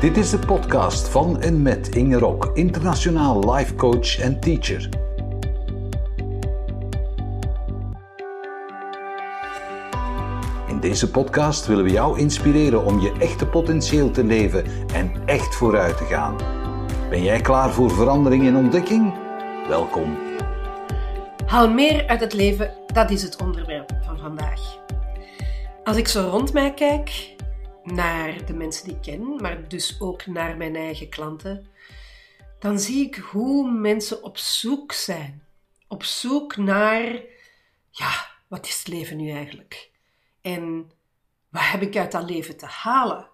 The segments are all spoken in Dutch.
Dit is de podcast van en met Inge Rok, internationaal life coach en teacher. In deze podcast willen we jou inspireren om je echte potentieel te leven en echt vooruit te gaan. Ben jij klaar voor verandering en ontdekking? Welkom. Haal meer uit het leven, dat is het onderwerp van vandaag. Als ik zo rond mij kijk, naar de mensen die ik ken, maar dus ook naar mijn eigen klanten, dan zie ik hoe mensen op zoek zijn. Op zoek naar, ja, wat is het leven nu eigenlijk? En wat heb ik uit dat leven te halen?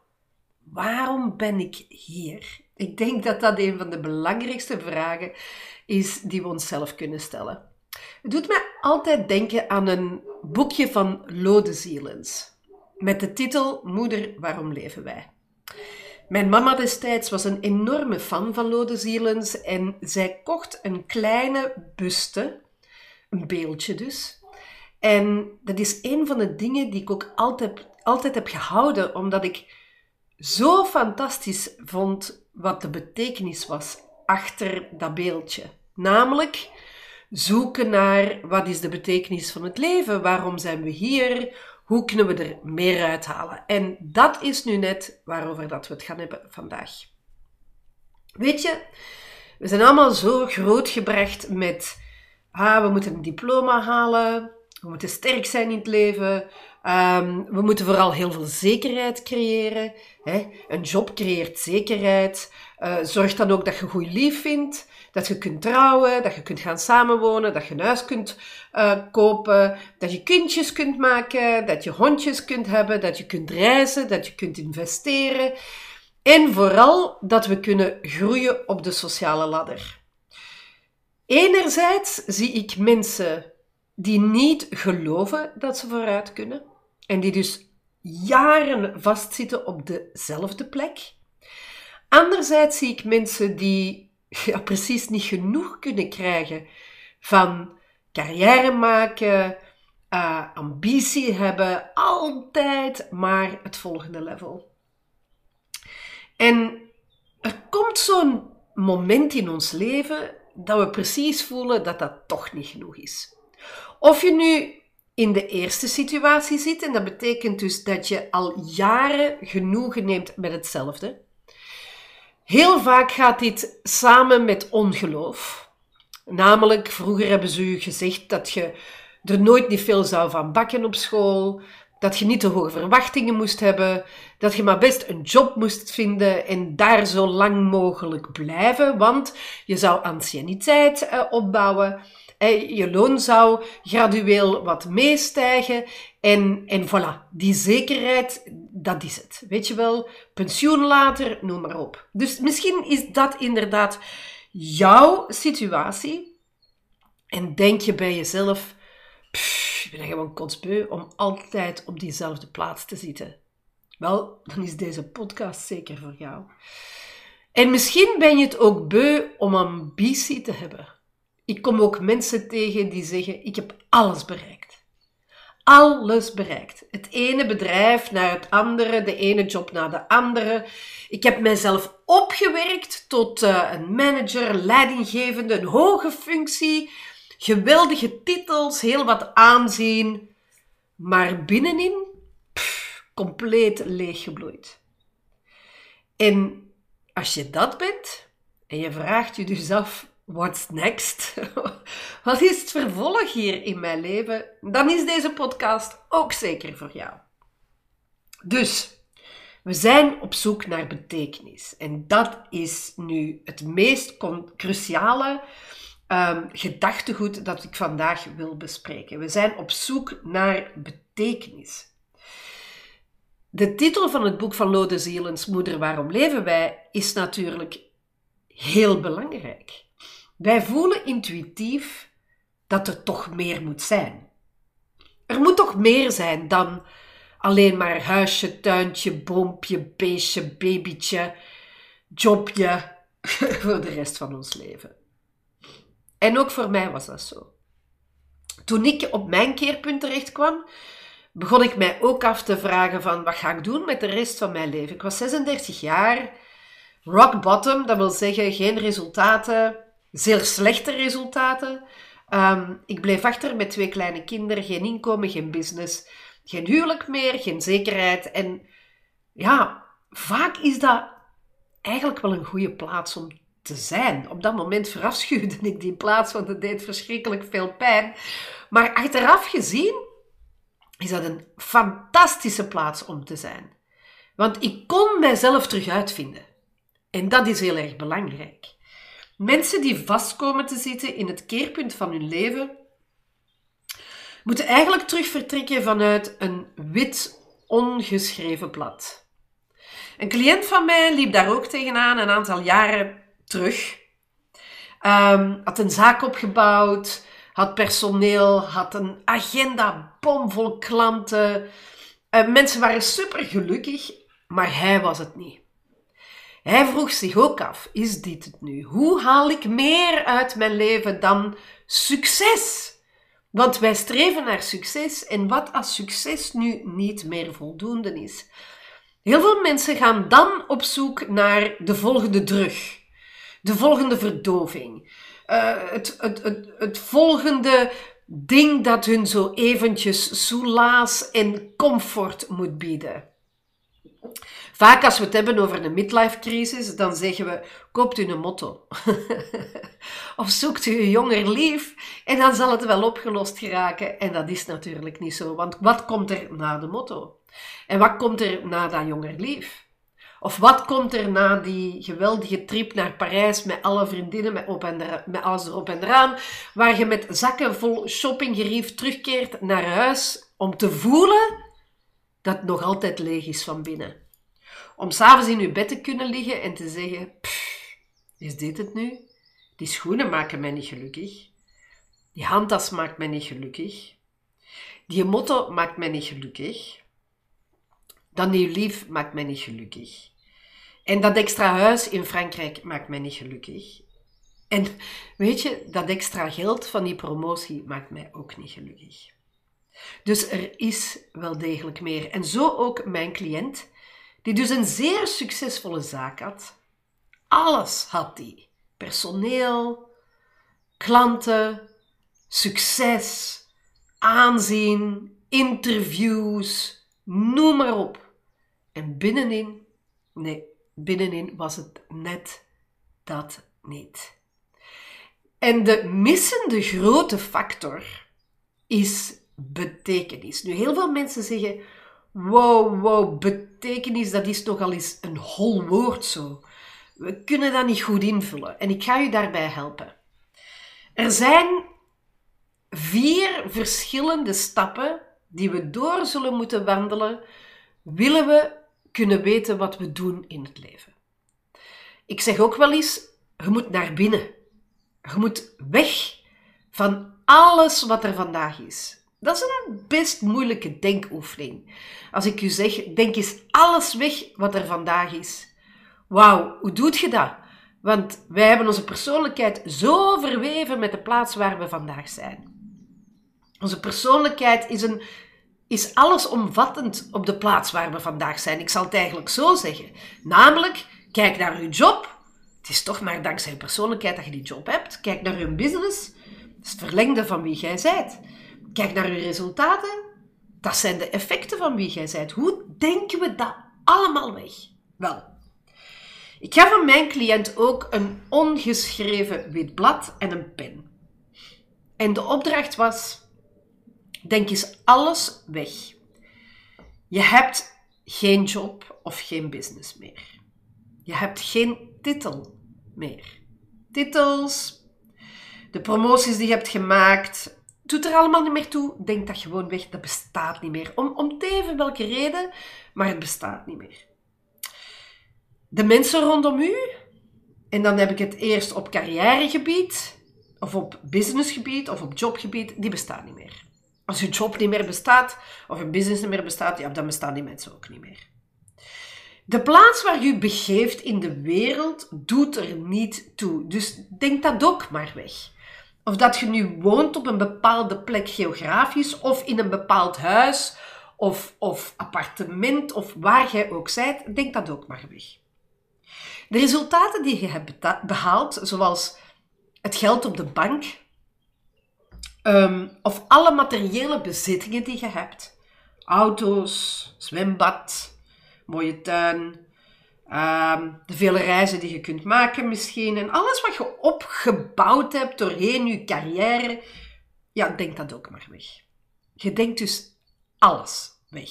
Waarom ben ik hier? Ik denk dat dat een van de belangrijkste vragen is die we onszelf kunnen stellen. Het doet mij altijd denken aan een boekje van Lode Zielens met de titel Moeder, waarom leven wij? Mijn mama destijds was een enorme fan van Lode Zielens en zij kocht een kleine buste, een beeldje dus. En dat is een van de dingen die ik ook altijd, altijd heb gehouden, omdat ik zo fantastisch vond wat de betekenis was achter dat beeldje. Namelijk zoeken naar wat is de betekenis van het leven, waarom zijn we hier, hoe kunnen we er meer uithalen? En dat is nu net waarover dat we het gaan hebben vandaag. Weet je, we zijn allemaal zo grootgebracht met, ah, we moeten een diploma halen, we moeten sterk zijn in het leven, um, we moeten vooral heel veel zekerheid creëren. Hè? Een job creëert zekerheid, uh, zorg dan ook dat je goed lief vindt. Dat je kunt trouwen, dat je kunt gaan samenwonen, dat je een huis kunt uh, kopen, dat je kindjes kunt maken, dat je hondjes kunt hebben, dat je kunt reizen, dat je kunt investeren. En vooral dat we kunnen groeien op de sociale ladder. Enerzijds zie ik mensen die niet geloven dat ze vooruit kunnen en die dus jaren vastzitten op dezelfde plek. Anderzijds zie ik mensen die ja, precies niet genoeg kunnen krijgen van carrière maken, uh, ambitie hebben, altijd maar het volgende level. En er komt zo'n moment in ons leven dat we precies voelen dat dat toch niet genoeg is. Of je nu in de eerste situatie zit, en dat betekent dus dat je al jaren genoegen neemt met hetzelfde. Heel vaak gaat dit samen met ongeloof. Namelijk, vroeger hebben ze u gezegd dat je er nooit niet veel zou van bakken op school, dat je niet te hoge verwachtingen moest hebben, dat je maar best een job moest vinden en daar zo lang mogelijk blijven, want je zou anciëniteit eh, opbouwen. Je loon zou gradueel wat meestijgen. En, en voilà, die zekerheid, dat is het. Weet je wel, pensioen later, noem maar op. Dus misschien is dat inderdaad jouw situatie. En denk je bij jezelf, ik ben gewoon kotsbeu om altijd op diezelfde plaats te zitten. Wel, dan is deze podcast zeker voor jou. En misschien ben je het ook beu om ambitie te hebben. Ik kom ook mensen tegen die zeggen: Ik heb alles bereikt. Alles bereikt. Het ene bedrijf naar het andere, de ene job naar de andere. Ik heb mijzelf opgewerkt tot uh, een manager, leidinggevende, een hoge functie, geweldige titels, heel wat aanzien. Maar binnenin, pff, compleet leeggebloeid. En als je dat bent, en je vraagt je dus af what's next? Wat is het vervolg hier in mijn leven? Dan is deze podcast ook zeker voor jou. Dus, we zijn op zoek naar betekenis. En dat is nu het meest cruciale um, gedachtegoed dat ik vandaag wil bespreken. We zijn op zoek naar betekenis. De titel van het boek van Lode Zielens, Moeder, waarom leven wij, is natuurlijk heel belangrijk. Wij voelen intuïtief dat er toch meer moet zijn. Er moet toch meer zijn dan alleen maar huisje, tuintje, boompje, beestje, babytje, jobje voor de rest van ons leven. En ook voor mij was dat zo. Toen ik op mijn keerpunt terecht kwam, begon ik mij ook af te vragen van wat ga ik doen met de rest van mijn leven. Ik was 36 jaar rock bottom, dat wil zeggen geen resultaten, zeer slechte resultaten. Ehm, ik bleef achter met twee kleine kinderen, geen inkomen, geen business, geen huwelijk meer, geen zekerheid. En ja, vaak is dat eigenlijk wel een goede plaats om te zijn. Op dat moment verafschuwde ik die plaats, want het deed verschrikkelijk veel pijn. Maar achteraf gezien is dat een fantastische plaats om te zijn. Want ik kon mijzelf terug uitvinden. En dat is heel erg belangrijk. Mensen die vastkomen te zitten in het keerpunt van hun leven, moeten eigenlijk terug vertrekken vanuit een wit, ongeschreven blad. Een cliënt van mij liep daar ook tegenaan een aantal jaren terug. Um, had een zaak opgebouwd, had personeel, had een agenda bomvol klanten. Uh, mensen waren super gelukkig, maar hij was het niet. Hij vroeg zich ook af: is dit het nu? Hoe haal ik meer uit mijn leven dan succes? Want wij streven naar succes en wat als succes nu niet meer voldoende is? Heel veel mensen gaan dan op zoek naar de volgende drug, de volgende verdoving, uh, het, het, het, het volgende ding dat hun zo eventjes soelaas en comfort moet bieden. Vaak als we het hebben over een midlife crisis, dan zeggen we, koopt u een motto. of zoekt u een jonger lief en dan zal het wel opgelost geraken. En dat is natuurlijk niet zo, want wat komt er na de motto? En wat komt er na dat jonger lief? Of wat komt er na die geweldige trip naar Parijs met alle vriendinnen, met, op en met alles erop en eraan, waar je met zakken vol shoppinggerief terugkeert naar huis om te voelen dat nog altijd leeg is van binnen. Om s'avonds in je bed te kunnen liggen en te zeggen: Is dit het nu? Die schoenen maken mij niet gelukkig. Die handtas maakt mij niet gelukkig. Die motto maakt mij niet gelukkig. Dat nieuw lief maakt mij niet gelukkig. En dat extra huis in Frankrijk maakt mij niet gelukkig. En weet je, dat extra geld van die promotie maakt mij ook niet gelukkig. Dus er is wel degelijk meer. En zo ook mijn cliënt, die dus een zeer succesvolle zaak had. Alles had die. Personeel, klanten, succes, aanzien, interviews, noem maar op. En binnenin, nee, binnenin was het net dat niet. En de missende grote factor is betekenis. Nu, heel veel mensen zeggen: wow, wow, betekenis, dat is nogal eens een hol woord zo. We kunnen dat niet goed invullen. En ik ga u daarbij helpen. Er zijn vier verschillende stappen die we door zullen moeten wandelen, willen we kunnen weten wat we doen in het leven. Ik zeg ook wel eens, je moet naar binnen. Je moet weg van alles wat er vandaag is. Dat is een best moeilijke denkoefening. Als ik u zeg, denk eens alles weg wat er vandaag is. Wauw, hoe doet je dat? Want wij hebben onze persoonlijkheid zo verweven met de plaats waar we vandaag zijn. Onze persoonlijkheid is, een, is allesomvattend op de plaats waar we vandaag zijn. Ik zal het eigenlijk zo zeggen. Namelijk, kijk naar uw job. Het is toch maar dankzij je persoonlijkheid dat je die job hebt. Kijk naar uw business. Dat is het verlengde van wie jij bent. Kijk naar uw resultaten. Dat zijn de effecten van wie jij bent. Hoe denken we dat allemaal weg? Wel, ik ga van mijn cliënt ook een ongeschreven wit blad en een pen. En de opdracht was: denk eens alles weg. Je hebt geen job of geen business meer. Je hebt geen titel meer. Titels, de promoties die je hebt gemaakt, doet er allemaal niet meer toe. Denk dat gewoon weg, dat bestaat niet meer. Om, om even welke reden, maar het bestaat niet meer. De mensen rondom u, en dan heb ik het eerst op carrièregebied, of op businessgebied, of op jobgebied, die bestaan niet meer. Als uw job niet meer bestaat, of uw business niet meer bestaat, ja, dan bestaan die mensen ook niet meer. De plaats waar u begeeft in de wereld doet er niet toe. Dus denk dat ook maar weg. Of dat je nu woont op een bepaalde plek geografisch, of in een bepaald huis, of, of appartement, of waar jij ook zijt, denk dat ook maar weg. De resultaten die je hebt behaald, zoals het geld op de bank, um, of alle materiële bezittingen die je hebt, auto's, zwembad, mooie tuin, um, de vele reizen die je kunt maken misschien, en alles wat je opgebouwd hebt doorheen je carrière, ja, denk dat ook maar weg. Je denkt dus alles weg.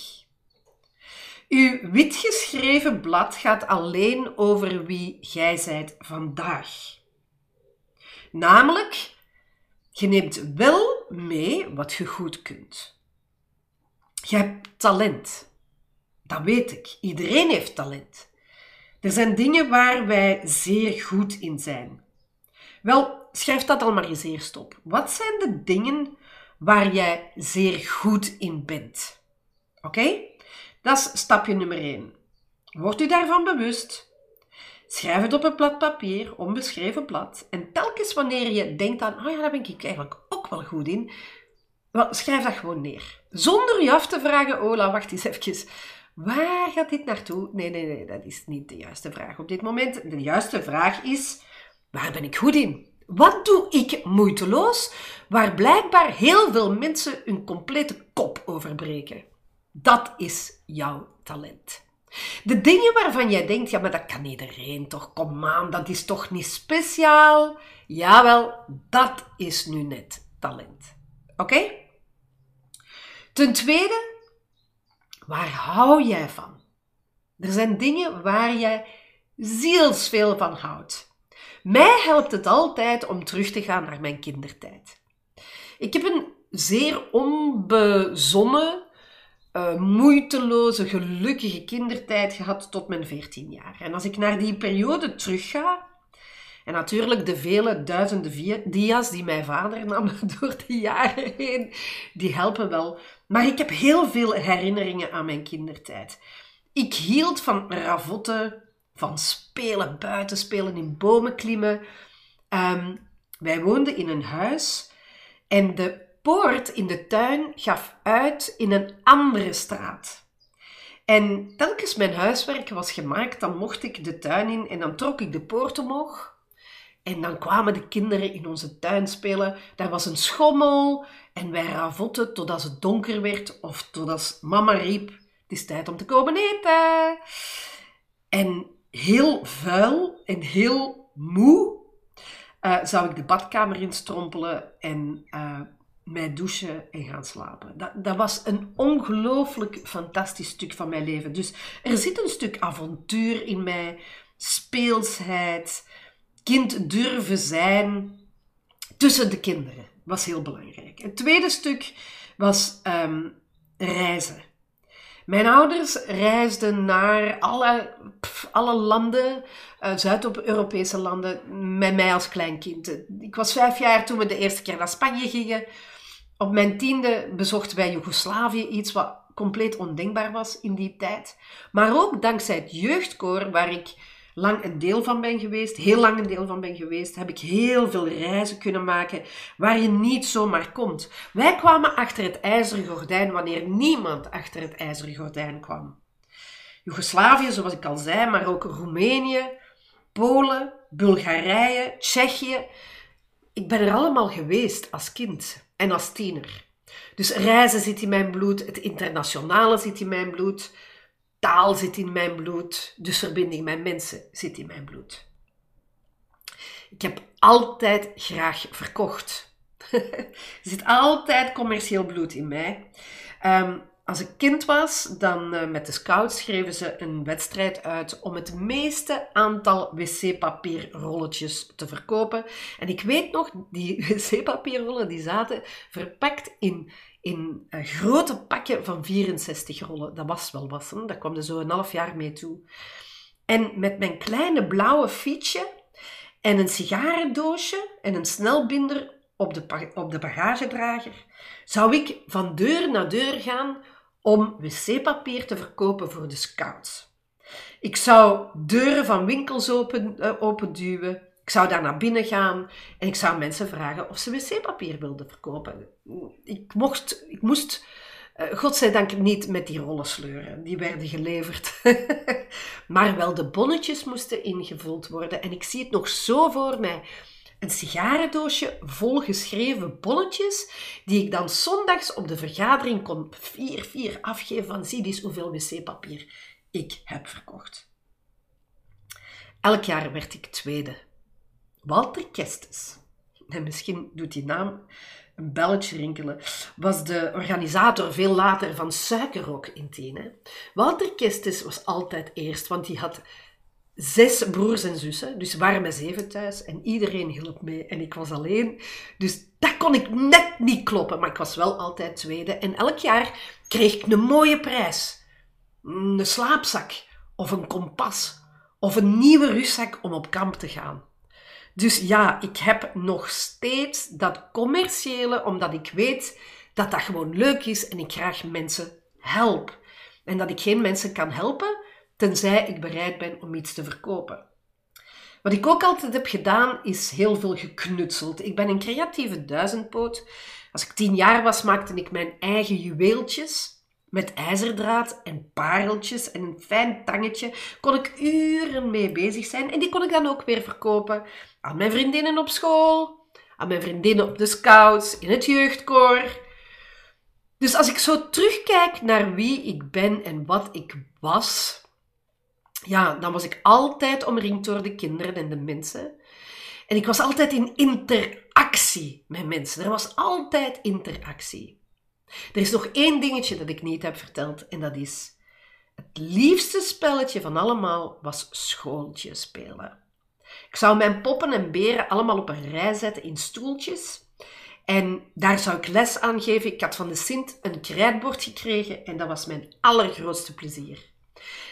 Uw witgeschreven blad gaat alleen over wie jij zijt vandaag. Namelijk, je neemt wel mee wat je goed kunt. Je hebt talent. Dat weet ik. Iedereen heeft talent. Er zijn dingen waar wij zeer goed in zijn. Wel, schrijf dat al maar eens eerst op. Wat zijn de dingen waar jij zeer goed in bent? Oké? Dat is stapje nummer 1. Word u daarvan bewust. Schrijf het op een blad papier, onbeschreven blad. En telkens wanneer je denkt aan, oh ja, daar ben ik eigenlijk ook wel goed in, schrijf dat gewoon neer. Zonder je af te vragen, Ola, wacht eens even. Waar gaat dit naartoe? Nee, nee, nee, dat is niet de juiste vraag op dit moment. De juiste vraag is, waar ben ik goed in? Wat doe ik moeiteloos, waar blijkbaar heel veel mensen hun complete kop overbreken? Dat is jouw talent. De dingen waarvan jij denkt, ja, maar dat kan iedereen toch, kom aan, dat is toch niet speciaal? Jawel, dat is nu net talent. Oké? Ten tweede, waar hou jij van? Er zijn dingen waar jij zielsveel van houdt. Mij helpt het altijd om terug te gaan naar mijn kindertijd. Ik heb een zeer onbezonnen, uh, moeiteloze, gelukkige kindertijd gehad tot mijn 14 jaar. En als ik naar die periode terugga, en natuurlijk de vele duizenden dia's die mijn vader nam door de jaren heen, die helpen wel. Maar ik heb heel veel herinneringen aan mijn kindertijd. Ik hield van ravotten, van spelen buiten, spelen in bomen klimmen. Um, wij woonden in een huis en de poort in de tuin gaf uit in een andere straat. En telkens mijn huiswerk was gemaakt, dan mocht ik de tuin in en dan trok ik de poort omhoog. En dan kwamen de kinderen in onze tuin spelen. Daar was een schommel en wij ravotten totdat het donker werd of totdat mama riep: Het is tijd om te komen eten. En heel vuil en heel moe uh, zou ik de badkamer instrompelen en uh, mij douchen en gaan slapen. Dat, dat was een ongelooflijk fantastisch stuk van mijn leven. Dus er zit een stuk avontuur in mij, speelsheid, kind durven zijn tussen de kinderen. Was heel belangrijk. Het tweede stuk was um, reizen. Mijn ouders reisden naar alle, alle landen, uh, Zuid-Europese landen, met mij als kleinkind. Ik was vijf jaar toen we de eerste keer naar Spanje gingen. Op mijn tiende bezochten wij Joegoslavië, iets wat compleet ondenkbaar was in die tijd. Maar ook dankzij het jeugdkoor, waar ik lang een deel van ben geweest, heel lang een deel van ben geweest, heb ik heel veel reizen kunnen maken waar je niet zomaar komt. Wij kwamen achter het ijzeren gordijn wanneer niemand achter het ijzeren gordijn kwam. Joegoslavië, zoals ik al zei, maar ook Roemenië, Polen, Bulgarije, Tsjechië. Ik ben er allemaal geweest als kind en als tiener. Dus reizen zit in mijn bloed, het internationale zit in mijn bloed, taal zit in mijn bloed, dus verbinding met mensen zit in mijn bloed. Ik heb altijd graag verkocht. er zit altijd commercieel bloed in mij. Um, als ik kind was, dan uh, met de scouts schreven ze een wedstrijd uit om het meeste aantal wc-papierrolletjes te verkopen. En ik weet nog, die wc-papierrollen die zaten verpakt in, in een grote pakje van 64 rollen. Dat was wel wassen, daar kwam er zo een half jaar mee toe. En met mijn kleine blauwe fietsje en een sigarendoosje en een snelbinder op de, op de bagagedrager, zou ik van deur naar deur gaan om wc-papier te verkopen voor de scouts. Ik zou deuren van winkels open, uh, openduwen. Ik zou daar naar binnen gaan en ik zou mensen vragen of ze wc-papier wilden verkopen. Ik, mocht, ik moest Uh, godzijdank niet met die rollensleuren, die werden geleverd. maar wel de bonnetjes moesten ingevuld worden. En ik zie het nog zo voor mij. Een sigarendoosje vol geschreven bonnetjes, die ik dan zondags op de vergadering kon vier, vier afgeven van zie hoeveel wc-papier ik heb verkocht. Elk jaar werd ik tweede. Walter Kestes, en misschien doet die naam een belletje rinkelen, was de organisator veel later van Suikerrock in Tien. Walter Kestes was altijd eerst, want hij had zes broers en zussen, dus we waren met zeven thuis en iedereen hielp mee en ik was alleen. Dus dat kon ik net niet kloppen, maar ik was wel altijd tweede. En elk jaar kreeg ik een mooie prijs. Een slaapzak of een kompas of een nieuwe rugzak om op kamp te gaan. Dus ja, ik heb nog steeds dat commerciële, omdat ik weet dat dat gewoon leuk is en ik graag mensen help. En dat ik geen mensen kan helpen tenzij ik bereid ben om iets te verkopen. Wat ik ook altijd heb gedaan, is heel veel geknutseld. Ik ben een creatieve duizendpoot. Als ik tien jaar was, maakte ik mijn eigen juweeltjes met ijzerdraad en pareltjes en een fijn tangetje. Kon ik uren mee bezig zijn en die kon ik dan ook weer verkopen aan mijn vriendinnen op school, aan mijn vriendinnen op de scouts, in het jeugdkoor. Dus als ik zo terugkijk naar wie ik ben en wat ik was, ja, dan was ik altijd omringd door de kinderen en de mensen. En ik was altijd in interactie met mensen. Er was altijd interactie. Er is nog één dingetje dat ik niet heb verteld en dat is het liefste spelletje van allemaal was schooltje spelen. Ik zou mijn poppen en beren allemaal op een rij zetten in stoeltjes. En daar zou ik les aan geven. Ik had van de Sint een krijtbord gekregen en dat was mijn allergrootste plezier.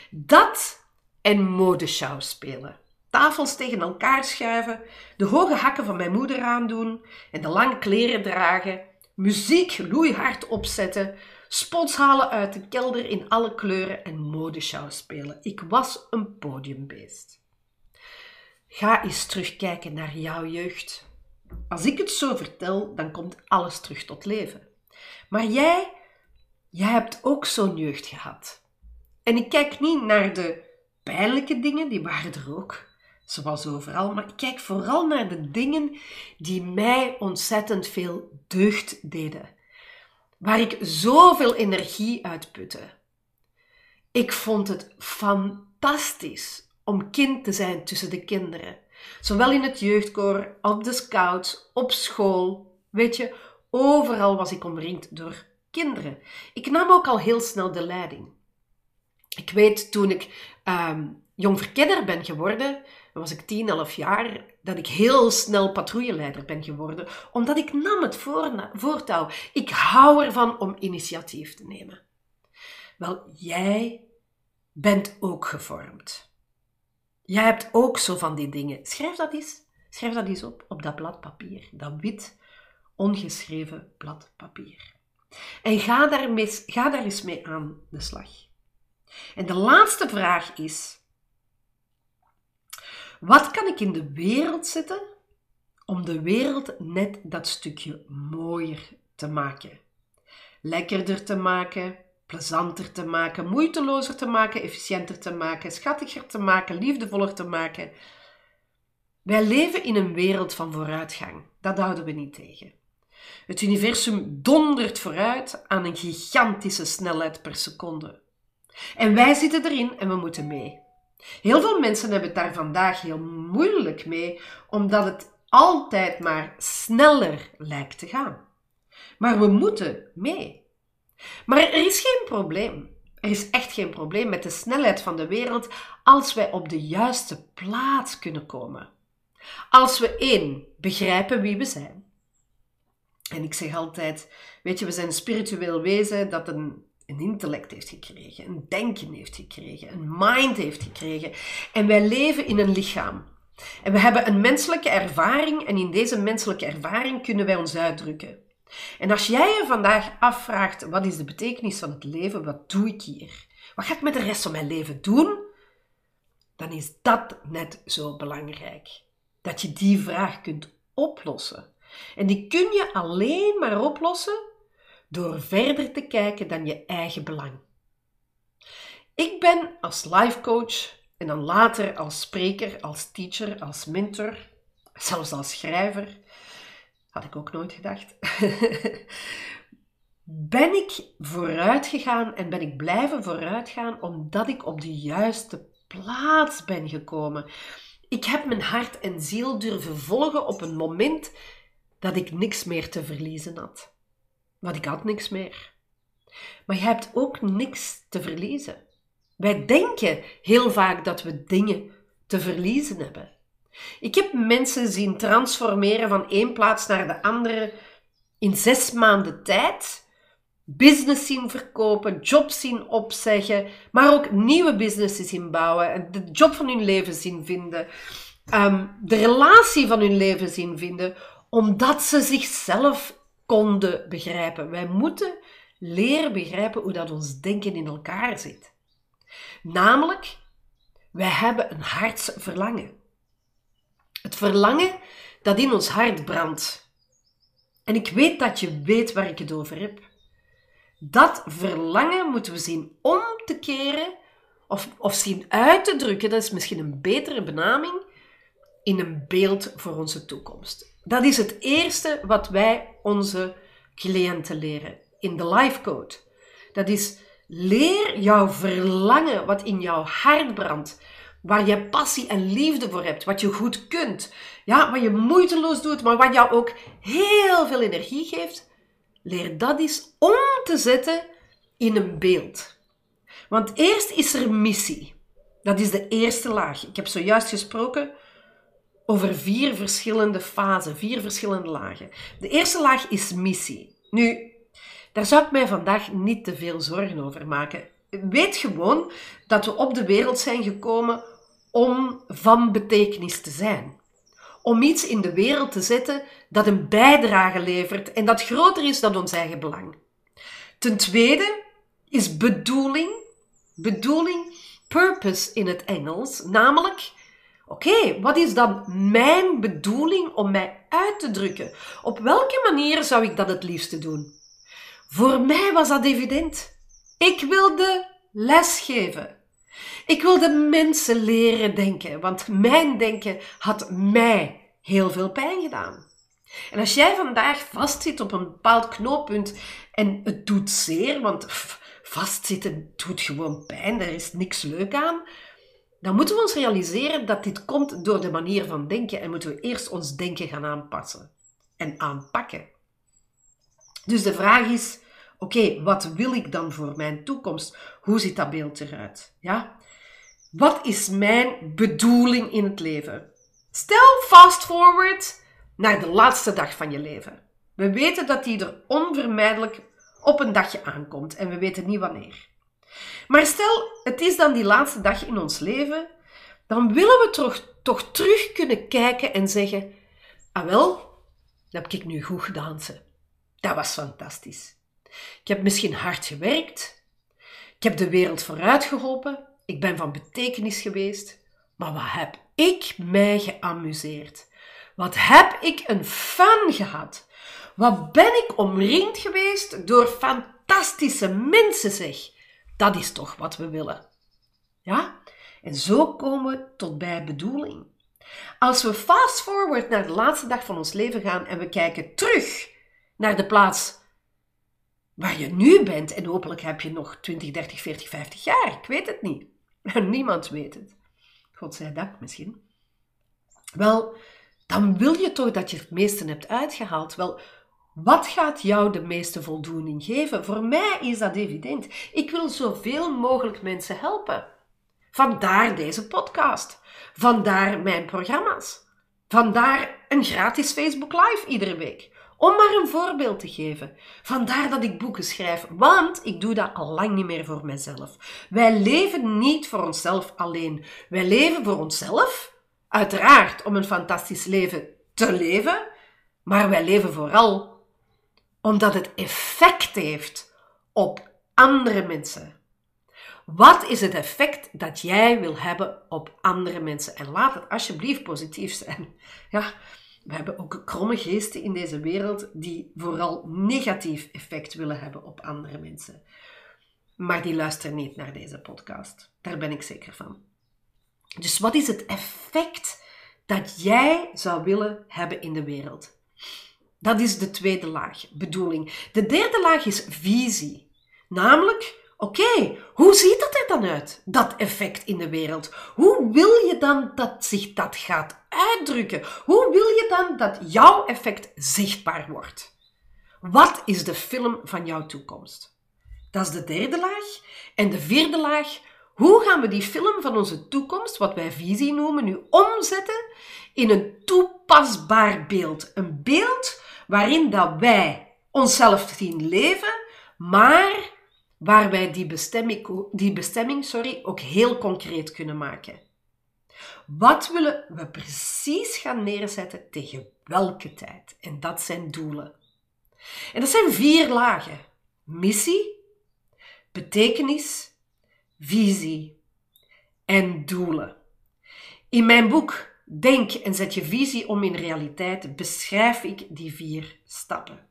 Dat en modeshow spelen. Tafels tegen elkaar schuiven, de hoge hakken van mijn moeder aandoen en de lange kleren dragen, muziek loeihard opzetten, spots halen uit de kelder in alle kleuren en modeshow spelen. Ik was een podiumbeest. Ga eens terugkijken naar jouw jeugd. Als ik het zo vertel, dan komt alles terug tot leven. Maar jij, jij hebt ook zo'n jeugd gehad. En ik kijk niet naar de pijnlijke dingen, die waren er ook, zoals overal. Maar ik kijk vooral naar de dingen die mij ontzettend veel deugd deden. Waar ik zoveel energie uit putte. Ik vond het fantastisch om kind te zijn tussen de kinderen. Zowel in het jeugdkoor, op de scouts, op school. Weet je, overal was ik omringd door kinderen. Ik nam ook al heel snel de leiding. Ik weet toen ik um, jong verkenner ben geworden, was ik 10, 11 jaar, dat ik heel snel patrouilleleider ben geworden, omdat ik nam het voortouw. Ik hou ervan om initiatief te nemen. Wel, jij bent ook gevormd. Jij hebt ook zo van die dingen. Schrijf dat eens. Schrijf dat eens op, op dat blad papier. Dat wit, ongeschreven blad papier. En ga ga daar eens mee aan de slag. En de laatste vraag is: wat kan ik in de wereld zetten om de wereld net dat stukje mooier te maken? Lekkerder te maken, plezanter te maken, moeitelozer te maken, efficiënter te maken, schattiger te maken, liefdevoller te maken. Wij leven in een wereld van vooruitgang. Dat houden we niet tegen. Het universum dondert vooruit aan een gigantische snelheid per seconde. En wij zitten erin en we moeten mee. Heel veel mensen hebben het daar vandaag heel moeilijk mee, omdat het altijd maar sneller lijkt te gaan. Maar we moeten mee. Maar er is geen probleem. Er is echt geen probleem met de snelheid van de wereld als wij op de juiste plaats kunnen komen. Als we één begrijpen wie we zijn. En ik zeg altijd, weet je, we zijn een spiritueel wezen dat een een intellect heeft gekregen, een denken heeft gekregen, een mind heeft gekregen. En wij leven in een lichaam. En we hebben een menselijke ervaring en in deze menselijke ervaring kunnen wij ons uitdrukken. En als jij je vandaag afvraagt, wat is de betekenis van het leven, wat doe ik hier? Wat ga ik met de rest van mijn leven doen? Dan is dat net zo belangrijk. Dat je die vraag kunt oplossen. En die kun je alleen maar oplossen door verder te kijken dan je eigen belang. Ik ben als life coach en dan later als spreker, als teacher, als mentor, zelfs als schrijver, had ik ook nooit gedacht, ben ik vooruit gegaan en ben ik blijven vooruitgaan omdat ik op de juiste plaats ben gekomen. Ik heb mijn hart en ziel durven volgen op een moment dat ik niks meer te verliezen had. Want ik had niks meer. Maar je hebt ook niks te verliezen. Wij denken heel vaak dat we dingen te verliezen hebben. Ik heb mensen zien transformeren van één plaats naar de andere in zes maanden tijd. Business zien verkopen, jobs zien opzeggen, maar ook nieuwe businesses zien bouwen, de job van hun leven zien vinden, ehm, de relatie van hun leven zien vinden, omdat ze zichzelf begrijpen. Wij moeten leren begrijpen hoe dat ons denken in elkaar zit. Namelijk, wij hebben een hartsverlangen. Het verlangen dat in ons hart brandt. En ik weet dat je weet waar ik het over heb. Dat verlangen moeten we zien om te keren of, of zien uit te drukken, dat is misschien een betere benaming, in een beeld voor onze toekomst. Dat is het eerste wat wij onze cliënten leren in de life code. Dat is leer jouw verlangen wat in jouw hart brandt, waar je passie en liefde voor hebt, wat je goed kunt, ja, wat je moeiteloos doet, maar wat jou ook heel veel energie geeft. Leer dat eens om te zetten in een beeld. Want eerst is er missie. Dat is de eerste laag. Ik heb zojuist gesproken over vier verschillende fasen, vier verschillende lagen. De eerste laag is missie. Nu, daar zou ik mij vandaag niet te veel zorgen over maken. Weet gewoon dat we op de wereld zijn gekomen om van betekenis te zijn. Om iets in de wereld te zetten dat een bijdrage levert en dat groter is dan ons eigen belang. Ten tweede is bedoeling, bedoeling, purpose in het Engels, namelijk Oké, wat is dan mijn bedoeling om mij uit te drukken? Op welke manier zou ik dat het liefste doen? Voor mij was dat evident. Ik wilde lesgeven. Ik wilde mensen leren denken, want mijn denken had mij heel veel pijn gedaan. En als jij vandaag vastzit op een bepaald knooppunt en het doet zeer, want vastzitten doet gewoon pijn, daar is niks leuk aan, dan moeten we ons realiseren dat dit komt door de manier van denken en moeten we eerst ons denken gaan aanpassen en aanpakken. Dus de vraag is, oké, wat wil ik dan voor mijn toekomst? Hoe ziet dat beeld eruit? Ja? Wat is mijn bedoeling in het leven? Stel fast forward naar de laatste dag van je leven. We weten dat die er onvermijdelijk op een dagje aankomt en we weten niet wanneer. Maar stel, het is dan die laatste dag in ons leven, dan willen we toch, toch terug kunnen kijken en zeggen: Ah wel, dat heb ik nu goed gedaan. Ze. Dat was fantastisch. Ik heb misschien hard gewerkt. Ik heb de wereld vooruit geholpen. Ik ben van betekenis geweest. Maar wat heb ik mij geamuseerd? Wat heb ik een fun gehad? Wat ben ik omringd geweest door fantastische mensen, zeg. Dat is toch wat we willen. Ja? En zo komen we tot bij bedoeling. Als we fast forward naar de laatste dag van ons leven gaan en we kijken terug naar de plaats waar je nu bent, en hopelijk heb je nog 20, 30, 40, 50 jaar, ik weet het niet. Niemand weet het. Godzijdank misschien. Wel, dan wil je toch dat je het meeste hebt uitgehaald. Wel, wat gaat jou de meeste voldoening geven? Voor mij is dat evident. Ik wil zoveel mogelijk mensen helpen. Vandaar deze podcast. Vandaar mijn programma's. Vandaar een gratis Facebook Live iedere week. Om maar een voorbeeld te geven. Vandaar dat ik boeken schrijf, want ik doe dat al lang niet meer voor mezelf. Wij leven niet voor onszelf alleen. Wij leven voor onszelf, uiteraard om een fantastisch leven te leven, maar wij leven vooral omdat het effect heeft op andere mensen. Wat is het effect dat jij wil hebben op andere mensen? En laat het alsjeblieft positief zijn. Ja, we hebben ook kromme geesten in deze wereld die vooral negatief effect willen hebben op andere mensen. Maar die luisteren niet naar deze podcast. Daar ben ik zeker van. Dus wat is het effect dat jij zou willen hebben in de wereld? Dat is de tweede laag, bedoeling. De derde laag is visie. Namelijk, oké, hoe ziet dat er dan uit, dat effect in de wereld? Hoe wil je dan dat zich dat gaat uitdrukken? Hoe wil je dan dat jouw effect zichtbaar wordt? Wat is de film van jouw toekomst? Dat is de derde laag. En de vierde laag, hoe gaan we die film van onze toekomst, wat wij visie noemen, nu omzetten in een toepasbaar beeld? Een beeld waarin dat wij onszelf zien leven, maar waar wij die bestemming, die bestemming sorry, ook heel concreet kunnen maken. Wat willen we precies gaan neerzetten tegen welke tijd? En dat zijn doelen. En dat zijn vier lagen: missie, betekenis, visie en doelen. In mijn boek Denk en zet je visie om in realiteit beschrijf ik die vier stappen.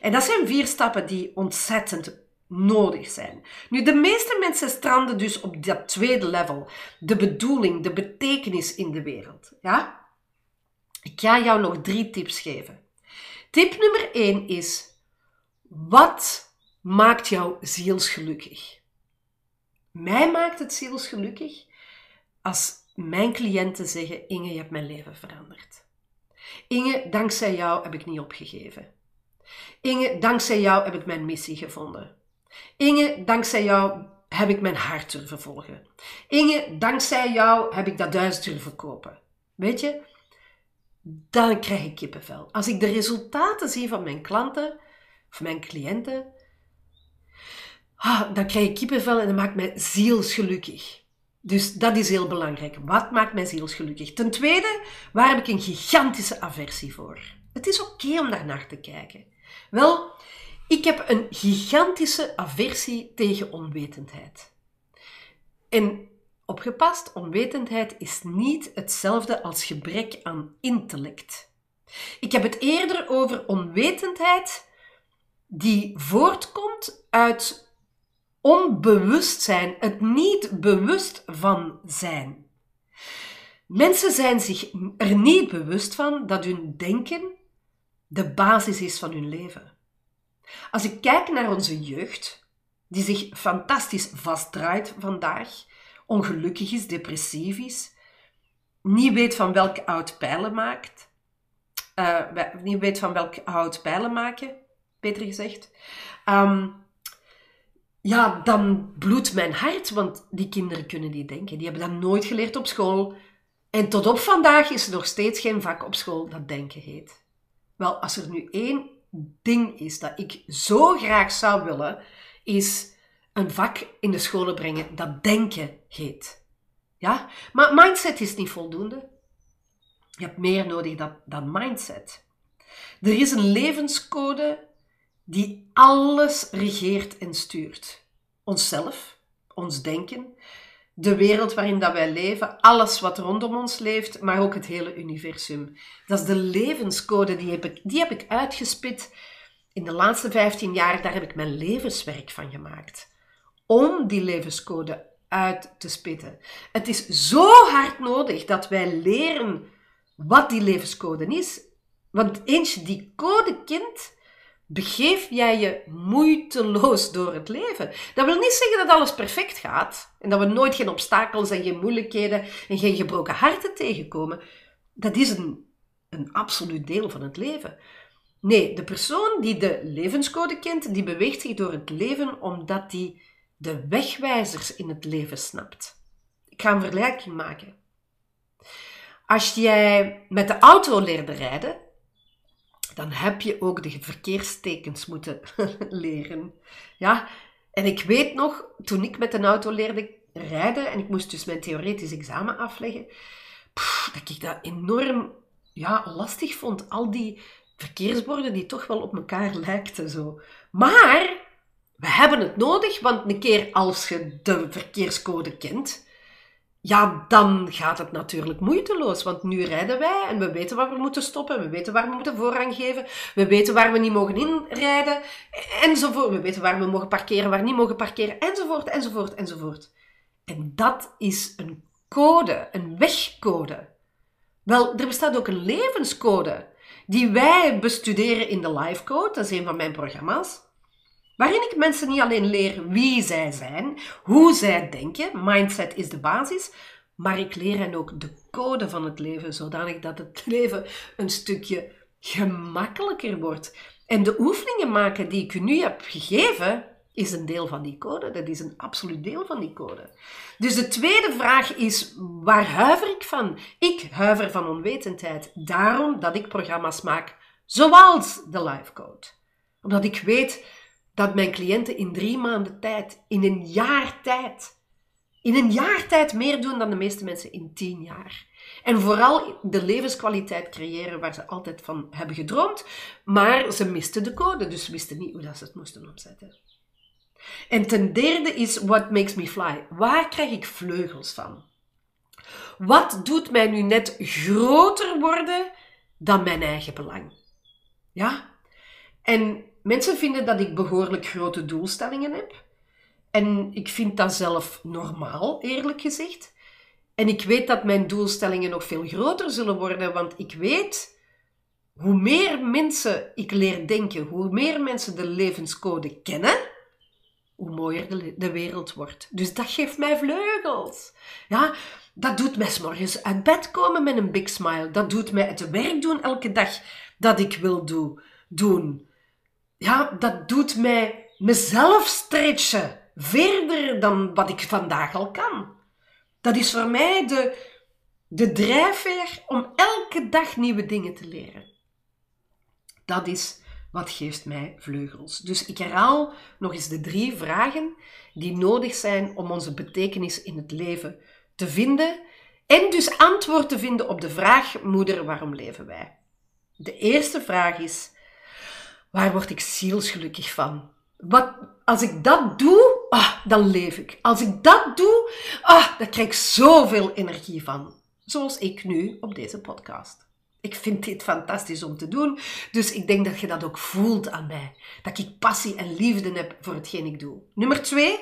En dat zijn vier stappen die ontzettend nodig zijn. Nu, de meeste mensen stranden dus op dat tweede level, de bedoeling, de betekenis in de wereld. Ja? Ik ga jou nog drie tips geven. Tip nummer één is: wat maakt jou zielsgelukkig? Mij maakt het zielsgelukkig als mijn cliënten zeggen: Inge, je hebt mijn leven veranderd. Inge, dankzij jou heb ik niet opgegeven. Inge, dankzij jou heb ik mijn missie gevonden. Inge, dankzij jou heb ik mijn hart durven volgen. Inge, dankzij jou heb ik dat duizend durven kopen. Weet je, dan krijg ik kippenvel. Als ik de resultaten zie van mijn klanten of mijn cliënten, ah, dan krijg ik kippenvel en dat maakt mij zielsgelukkig. Dus dat is heel belangrijk. Wat maakt mij zielsgelukkig? Ten tweede, waar heb ik een gigantische aversie voor? Het is oké om daar naar te kijken. Wel, ik heb een gigantische aversie tegen onwetendheid. En opgepast, onwetendheid is niet hetzelfde als gebrek aan intellect. Ik heb het eerder over onwetendheid die voortkomt uit onbewustzijn, het niet bewust van zijn. Mensen zijn zich er niet bewust van dat hun denken de basis is van hun leven. Als ik kijk naar onze jeugd, die zich fantastisch vastdraait vandaag, ongelukkig is, depressief is, niet weet van welk oud pijlen maakt, uh, niet weet van welk oud pijlen maken, beter gezegd, um, ja, dan bloedt mijn hart, want die kinderen kunnen niet denken. Die hebben dat nooit geleerd op school. En tot op vandaag is er nog steeds geen vak op school dat denken heet. Wel, als er nu één ding is dat ik zo graag zou willen, is een vak in de scholen brengen dat denken heet. Ja? Maar mindset is niet voldoende. Je hebt meer nodig dan, dan mindset. Er is een levenscode die alles regeert en stuurt. Onszelf, ons denken, de wereld waarin dat wij leven, alles wat rondom ons leeft, maar ook het hele universum. Dat is de levenscode, die heb ik, die heb ik uitgespit in de laatste 15 jaar. Daar heb ik mijn levenswerk van gemaakt. Om die levenscode uit te spitten. Het is zo hard nodig dat wij leren wat die levenscode is. Want eens je die code kent, begeef jij je moeiteloos door het leven. Dat wil niet zeggen dat alles perfect gaat en dat we nooit geen obstakels en geen moeilijkheden en geen gebroken harten tegenkomen. Dat is een, een absoluut deel van het leven. Nee, de persoon die de levenscode kent, die beweegt zich door het leven omdat die de wegwijzers in het leven snapt. Ik ga een vergelijking maken. Als jij met de auto leerde rijden, dan heb je ook de verkeerstekens moeten leren. Ja, en ik weet nog, toen ik met een auto leerde rijden en ik moest dus mijn theoretisch examen afleggen, dat ik dat enorm ja, lastig vond. Al die verkeersborden die toch wel op elkaar lijkten zo. Maar we hebben het nodig, want een keer als je de verkeerscode kent, ja, dan gaat het natuurlijk moeiteloos. Want nu rijden wij en we weten waar we moeten stoppen. We weten waar we moeten voorrang geven. We weten waar we niet mogen inrijden. Enzovoort. We weten waar we mogen parkeren, waar we niet mogen parkeren. Enzovoort, enzovoort, enzovoort. En dat is een code, een wegcode. Wel, er bestaat ook een levenscode. Die wij bestuderen in de Life Code. Dat is een van mijn programma's. Waarin ik mensen niet alleen leer wie zij zijn, hoe zij denken, mindset is de basis, maar ik leer hen ook de code van het leven, zodanig dat het leven een stukje gemakkelijker wordt. En de oefeningen maken die ik u nu heb gegeven, is een deel van die code. Dat is een absoluut deel van die code. Dus de tweede vraag is, waar huiver ik van? Ik huiver van onwetendheid. Daarom dat ik programma's maak zoals de Life Code. Omdat ik weet dat mijn cliënten in drie maanden tijd, in een jaar tijd, in een jaar tijd meer doen dan de meeste mensen in tien jaar. En vooral de levenskwaliteit creëren waar ze altijd van hebben gedroomd, maar ze misten de code, dus wisten niet hoe dat ze het moesten opzetten. En ten derde is what makes me fly. Waar krijg ik vleugels van? Wat doet mij nu net groter worden dan mijn eigen belang? Ja? En Mensen vinden dat ik behoorlijk grote doelstellingen heb. En ik vind dat zelf normaal, eerlijk gezegd. En ik weet dat mijn doelstellingen nog veel groter zullen worden, want ik weet hoe meer mensen ik leer denken, hoe meer mensen de levenscode kennen, hoe mooier de, wereld wordt. Dus dat geeft mij vleugels. Ja, dat doet mij s morgens uit bed komen met een big smile. Dat doet mij het werk doen elke dag dat ik wil doen ja, dat doet mij mezelf stretchen. Verder dan wat ik vandaag al kan. Dat is voor mij de, de drijfveer om elke dag nieuwe dingen te leren. Dat is wat geeft mij vleugels. Dus ik herhaal nog eens de drie vragen die nodig zijn om onze betekenis in het leven te vinden en dus antwoord te vinden op de vraag: Moeder, waarom leven wij? De eerste vraag is: Waar word ik zielsgelukkig van? Wat, als ik dat doe, ah, dan leef ik. Als ik dat doe, ah, dan krijg ik zoveel energie van. Zoals ik nu op deze podcast. Ik vind dit fantastisch om te doen, dus ik denk dat je dat ook voelt aan mij. Dat ik passie en liefde heb voor hetgeen ik doe. Nummer twee,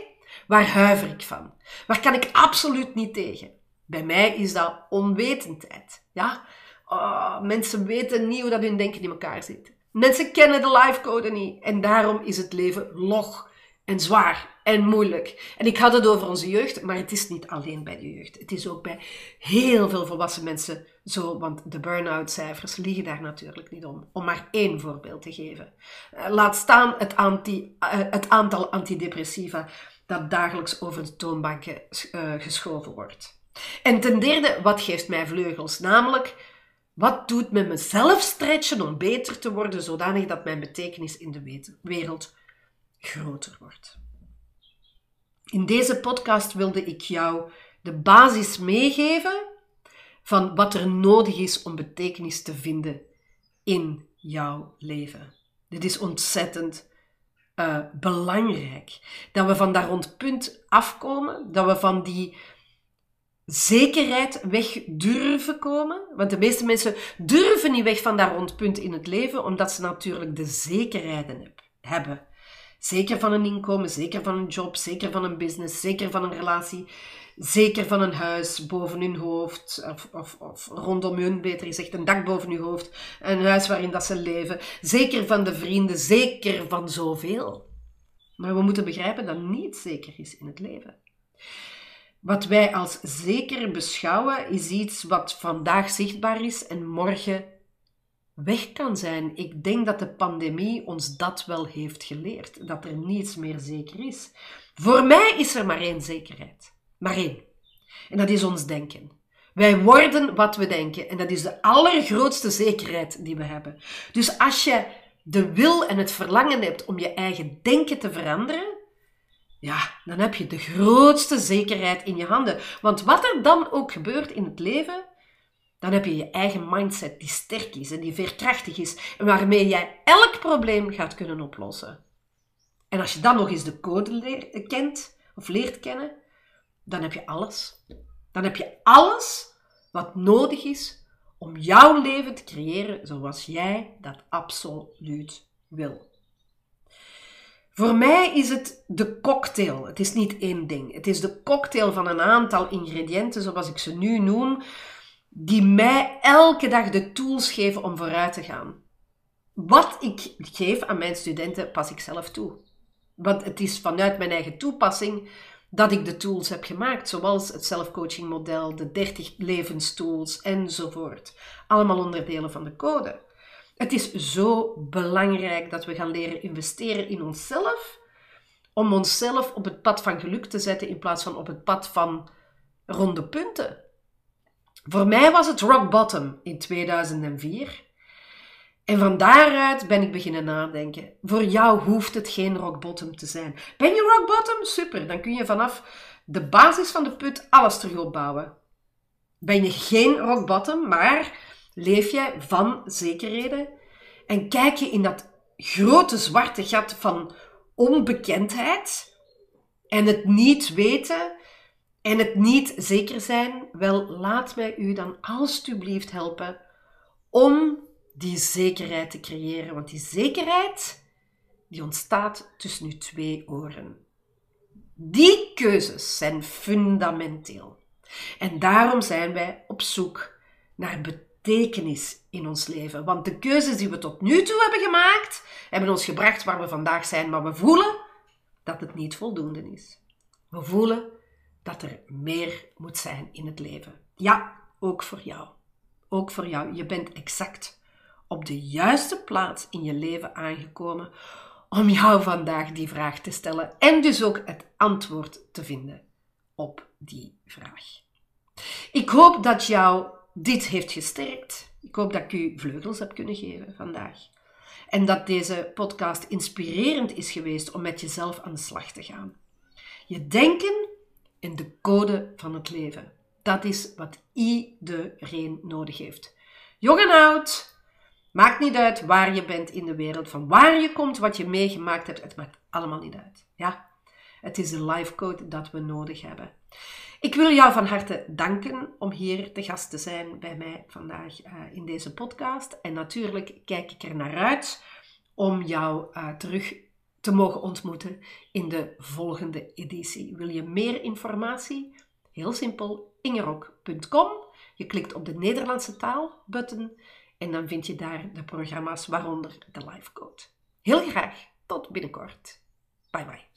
waar huiver ik van? Waar kan ik absoluut niet tegen? Bij mij is dat onwetendheid. Ja? Oh, mensen weten niet hoe dat hun denken in elkaar zit. Mensen kennen de lifecode niet en daarom is het leven log en zwaar en moeilijk. En ik had het over onze jeugd, maar het is niet alleen bij de jeugd. Het is ook bij heel veel volwassen mensen zo, want de burn-out cijfers liegen daar natuurlijk niet om. Om maar één voorbeeld te geven. Eh, laat staan het, eh, het aantal antidepressiva dat dagelijks over de toonbanken uh, geschoven wordt. En ten derde, wat geeft mij vleugels? Namelijk wat doet me mezelf stretchen om beter te worden, zodanig dat mijn betekenis in de wereld groter wordt? In deze podcast wilde ik jou de basis meegeven van wat er nodig is om betekenis te vinden in jouw leven. Dit is ontzettend uh, belangrijk. Dat we van dat rondpunt afkomen, dat we van die zekerheid weg durven komen. Want de meeste mensen durven niet weg van dat rondpunt in het leven, omdat ze natuurlijk de zekerheden hebben. Zeker van een inkomen, zeker van een job, zeker van een business, zeker van een relatie, zeker van een huis boven hun hoofd, of, of, of rondom hun, beter gezegd, een dak boven hun hoofd, een huis waarin dat ze leven, zeker van de vrienden, zeker van zoveel. Maar we moeten begrijpen dat niet zeker is in het leven. Wat wij als zeker beschouwen, is iets wat vandaag zichtbaar is en morgen weg kan zijn. Ik denk dat de pandemie ons dat wel heeft geleerd, dat er niets meer zeker is. Voor mij is er maar één zekerheid. Maar één. En dat is ons denken. Wij worden wat we denken. En dat is de allergrootste zekerheid die we hebben. Dus als je de wil en het verlangen hebt om je eigen denken te veranderen, ja, dan heb je de grootste zekerheid in je handen. Want wat er dan ook gebeurt in het leven, dan heb je je eigen mindset die sterk is en die veerkrachtig is en waarmee jij elk probleem gaat kunnen oplossen. En als je dan nog eens de code leert, kent of leert kennen, dan heb je alles. Dan heb je alles wat nodig is om jouw leven te creëren zoals jij dat absoluut wil. Voor mij is het de cocktail. Het is niet één ding. Het is de cocktail van een aantal ingrediënten, zoals ik ze nu noem, die mij elke dag de tools geven om vooruit te gaan. Wat ik geef aan mijn studenten, pas ik zelf toe. Want het is vanuit mijn eigen toepassing dat ik de tools heb gemaakt, zoals het zelfcoaching model, de 30 levenstools enzovoort. Allemaal onderdelen van de code. Het is zo belangrijk dat we gaan leren investeren in onszelf, om onszelf op het pad van geluk te zetten in plaats van op het pad van ronde punten. Voor mij was het rock bottom in 2004. En van daaruit ben ik beginnen nadenken. Voor jou hoeft het geen rock bottom te zijn. Ben je rock bottom? Super, dan kun je vanaf de basis van de put alles terug opbouwen. Ben je geen rock bottom, maar leef jij van zekerheden en kijk je in dat grote zwarte gat van onbekendheid en het niet weten en het niet zeker zijn, wel laat mij u dan alstublieft helpen om die zekerheid te creëren. Want die zekerheid, die ontstaat tussen uw twee oren. Die keuzes zijn fundamenteel. En daarom zijn wij op zoek naar betekenis in ons leven. Want de keuzes die we tot nu toe hebben gemaakt, hebben ons gebracht waar we vandaag zijn, maar we voelen dat het niet voldoende is. We voelen dat er meer moet zijn in het leven. Ja, ook voor jou. Ook voor jou. Je bent exact op de juiste plaats in je leven aangekomen om jou vandaag die vraag te stellen en dus ook het antwoord te vinden op die vraag. Ik hoop dat jou dit heeft gesterkt. Ik hoop dat ik u vleugels heb kunnen geven vandaag. En dat deze podcast inspirerend is geweest om met jezelf aan de slag te gaan. Je denken in de code van het leven. Dat is wat iedereen nodig heeft. Jong en oud, maakt niet uit waar je bent in de wereld, van waar je komt, wat je meegemaakt hebt, het maakt allemaal niet uit. Ja, het is de life code dat we nodig hebben. Ik wil jou van harte danken om hier te gast te zijn bij mij vandaag uh, in deze podcast. En natuurlijk kijk ik er naar uit om jou uh, terug te mogen ontmoeten in de volgende editie. Wil je meer informatie? Heel simpel, ingerok.com. Je klikt op de Nederlandse taal button en dan vind je daar de programma's, waaronder de Life Code. Heel graag, tot binnenkort. Bye bye.